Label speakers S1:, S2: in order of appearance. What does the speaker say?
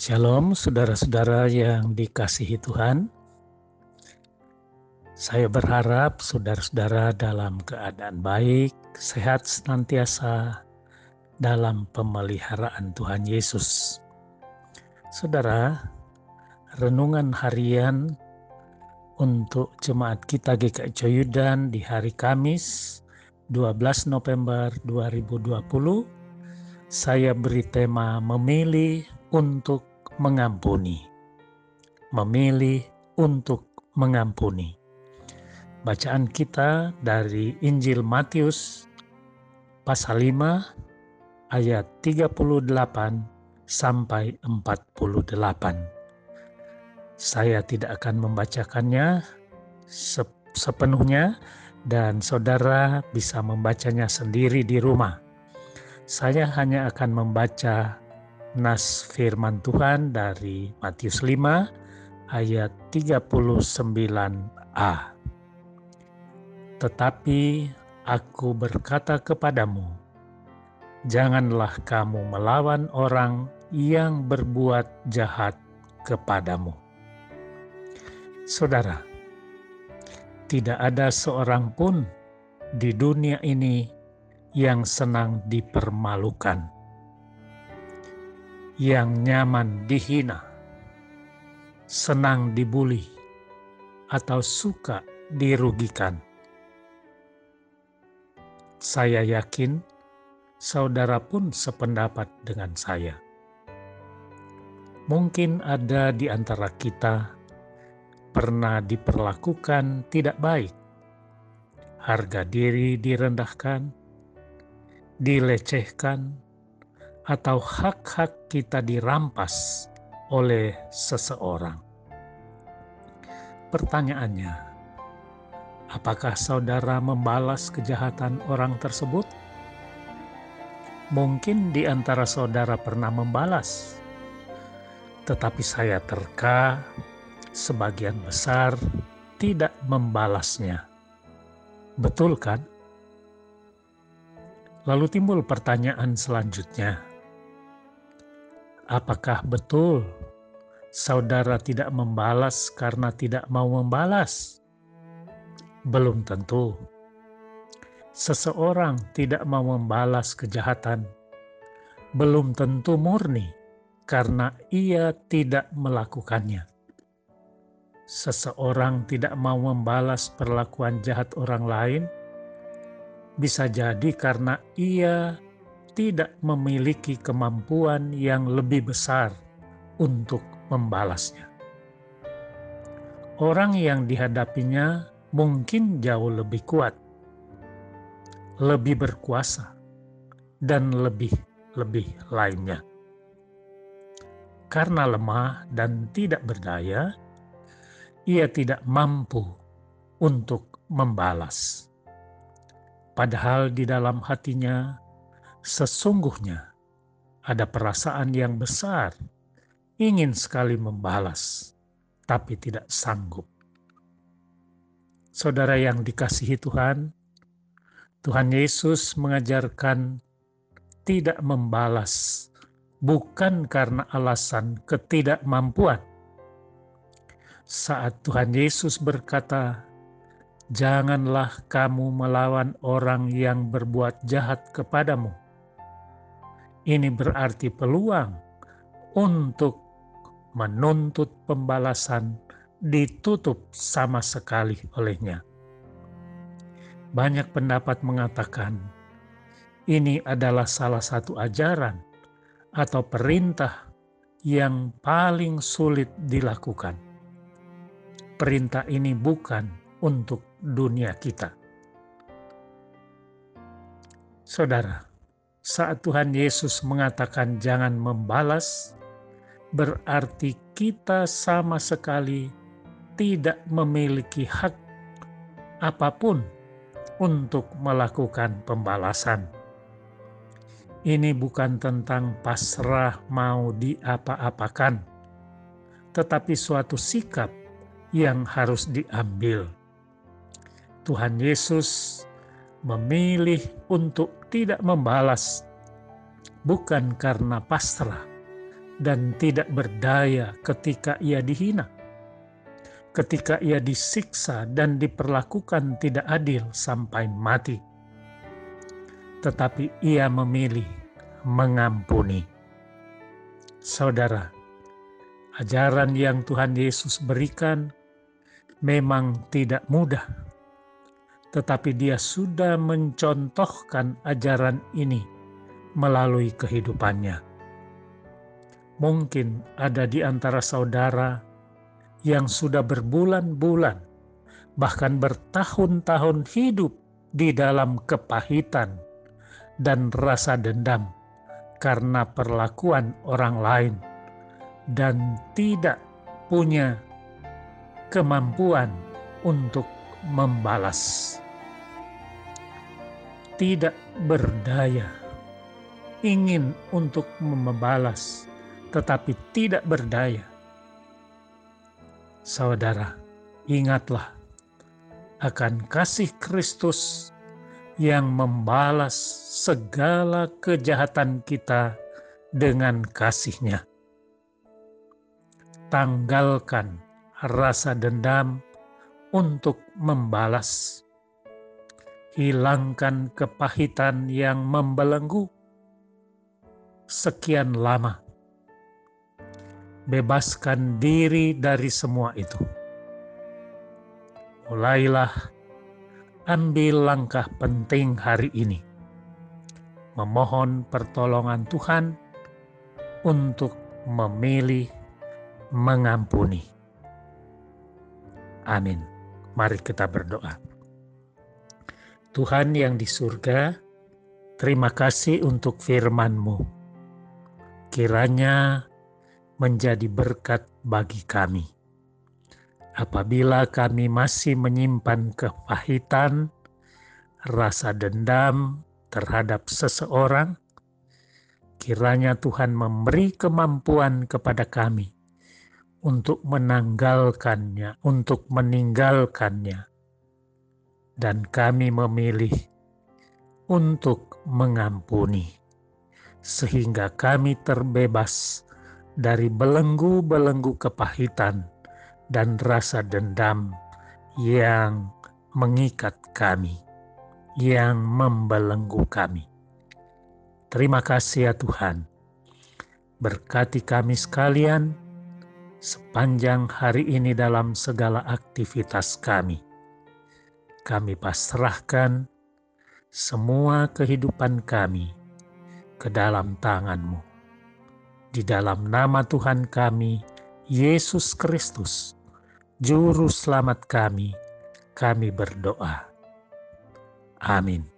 S1: Shalom saudara-saudara yang dikasihi Tuhan. Saya berharap saudara-saudara dalam keadaan baik, sehat senantiasa dalam pemeliharaan Tuhan Yesus. Saudara, renungan harian untuk jemaat kita GKI Coyudan di hari Kamis 12 November 2020 saya beri tema memilih untuk mengampuni. Memilih untuk mengampuni. Bacaan kita dari Injil Matius pasal 5 ayat 38 sampai 48. Saya tidak akan membacakannya sepenuhnya dan saudara bisa membacanya sendiri di rumah. Saya hanya akan membaca nas firman Tuhan dari Matius 5 ayat 39a. Tetapi aku berkata kepadamu, janganlah kamu melawan orang yang berbuat jahat kepadamu. Saudara, tidak ada seorang pun di dunia ini yang senang dipermalukan yang nyaman dihina, senang dibully, atau suka dirugikan. Saya yakin saudara pun sependapat dengan saya. Mungkin ada di antara kita pernah diperlakukan tidak baik, harga diri direndahkan, dilecehkan, atau hak-hak kita dirampas oleh seseorang. Pertanyaannya, apakah saudara membalas kejahatan orang tersebut? Mungkin di antara saudara pernah membalas, tetapi saya terka sebagian besar tidak membalasnya. Betul kan? Lalu timbul pertanyaan selanjutnya Apakah betul saudara tidak membalas karena tidak mau membalas? Belum tentu. Seseorang tidak mau membalas kejahatan, belum tentu murni karena ia tidak melakukannya. Seseorang tidak mau membalas perlakuan jahat orang lain, bisa jadi karena ia tidak memiliki kemampuan yang lebih besar untuk membalasnya. Orang yang dihadapinya mungkin jauh lebih kuat, lebih berkuasa, dan lebih-lebih lainnya. Karena lemah dan tidak berdaya, ia tidak mampu untuk membalas. Padahal di dalam hatinya Sesungguhnya ada perasaan yang besar, ingin sekali membalas, tapi tidak sanggup. Saudara yang dikasihi Tuhan, Tuhan Yesus mengajarkan tidak membalas, bukan karena alasan ketidakmampuan. Saat Tuhan Yesus berkata, "Janganlah kamu melawan orang yang berbuat jahat kepadamu." Ini berarti peluang untuk menuntut pembalasan ditutup sama sekali olehnya. Banyak pendapat mengatakan ini adalah salah satu ajaran atau perintah yang paling sulit dilakukan. Perintah ini bukan untuk dunia kita. Saudara, saat Tuhan Yesus mengatakan jangan membalas, berarti kita sama sekali tidak memiliki hak apa pun untuk melakukan pembalasan. Ini bukan tentang pasrah mau diapa-apakan, tetapi suatu sikap yang harus diambil. Tuhan Yesus memilih untuk tidak membalas, bukan karena pasrah, dan tidak berdaya ketika ia dihina, ketika ia disiksa dan diperlakukan tidak adil sampai mati. Tetapi ia memilih mengampuni. Saudara, ajaran yang Tuhan Yesus berikan memang tidak mudah, tetapi Dia sudah mencontohkan ajaran ini melalui kehidupannya. Mungkin ada di antara saudara yang sudah berbulan-bulan, bahkan bertahun-tahun hidup di dalam kepahitan dan rasa dendam karena perlakuan orang lain dan tidak punya kemampuan untuk membalas. Tidak berdaya, ingin untuk membalas tetapi tidak berdaya. Saudara, ingatlah akan kasih Kristus yang membalas segala kejahatan kita dengan kasihnya. Tanggalkan rasa dendam untuk membalas. Hilangkan kepahitan yang membelenggu sekian lama bebaskan diri dari semua itu. Mulailah ambil langkah penting hari ini, memohon pertolongan Tuhan untuk memilih mengampuni. Amin. Mari kita berdoa. Tuhan yang di surga, terima kasih untuk firman-Mu. Kiranya menjadi berkat bagi kami. Apabila kami masih menyimpan kepahitan, rasa dendam terhadap seseorang, kiranya Tuhan memberi kemampuan kepada kami untuk menanggalkannya, untuk meninggalkannya, dan kami memilih untuk mengampuni, sehingga kami terbebas dari belenggu-belenggu kepahitan dan rasa dendam yang mengikat kami, yang membelenggu kami. Terima kasih ya Tuhan. Berkati kami sekalian sepanjang hari ini dalam segala aktivitas kami. Kami pasrahkan semua kehidupan kami ke dalam tangan-Mu di dalam nama Tuhan kami, Yesus Kristus, Juru Selamat kami, kami berdoa. Amin.